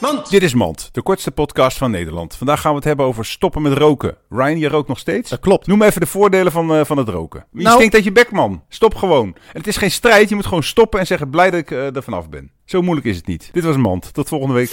Mand! Dit is Mand, de kortste podcast van Nederland. Vandaag gaan we het hebben over stoppen met roken. Ryan, je rookt nog steeds? Dat klopt. Noem even de voordelen van, eh, van het roken. Je Nou- stinkt je bek, man. Stop gewoon. En het is geen strijd, je moet gewoon stoppen en zeggen blij dat ik eh, er vanaf ben. Zo moeilijk is het niet. Dit was Mand. Tot volgende week.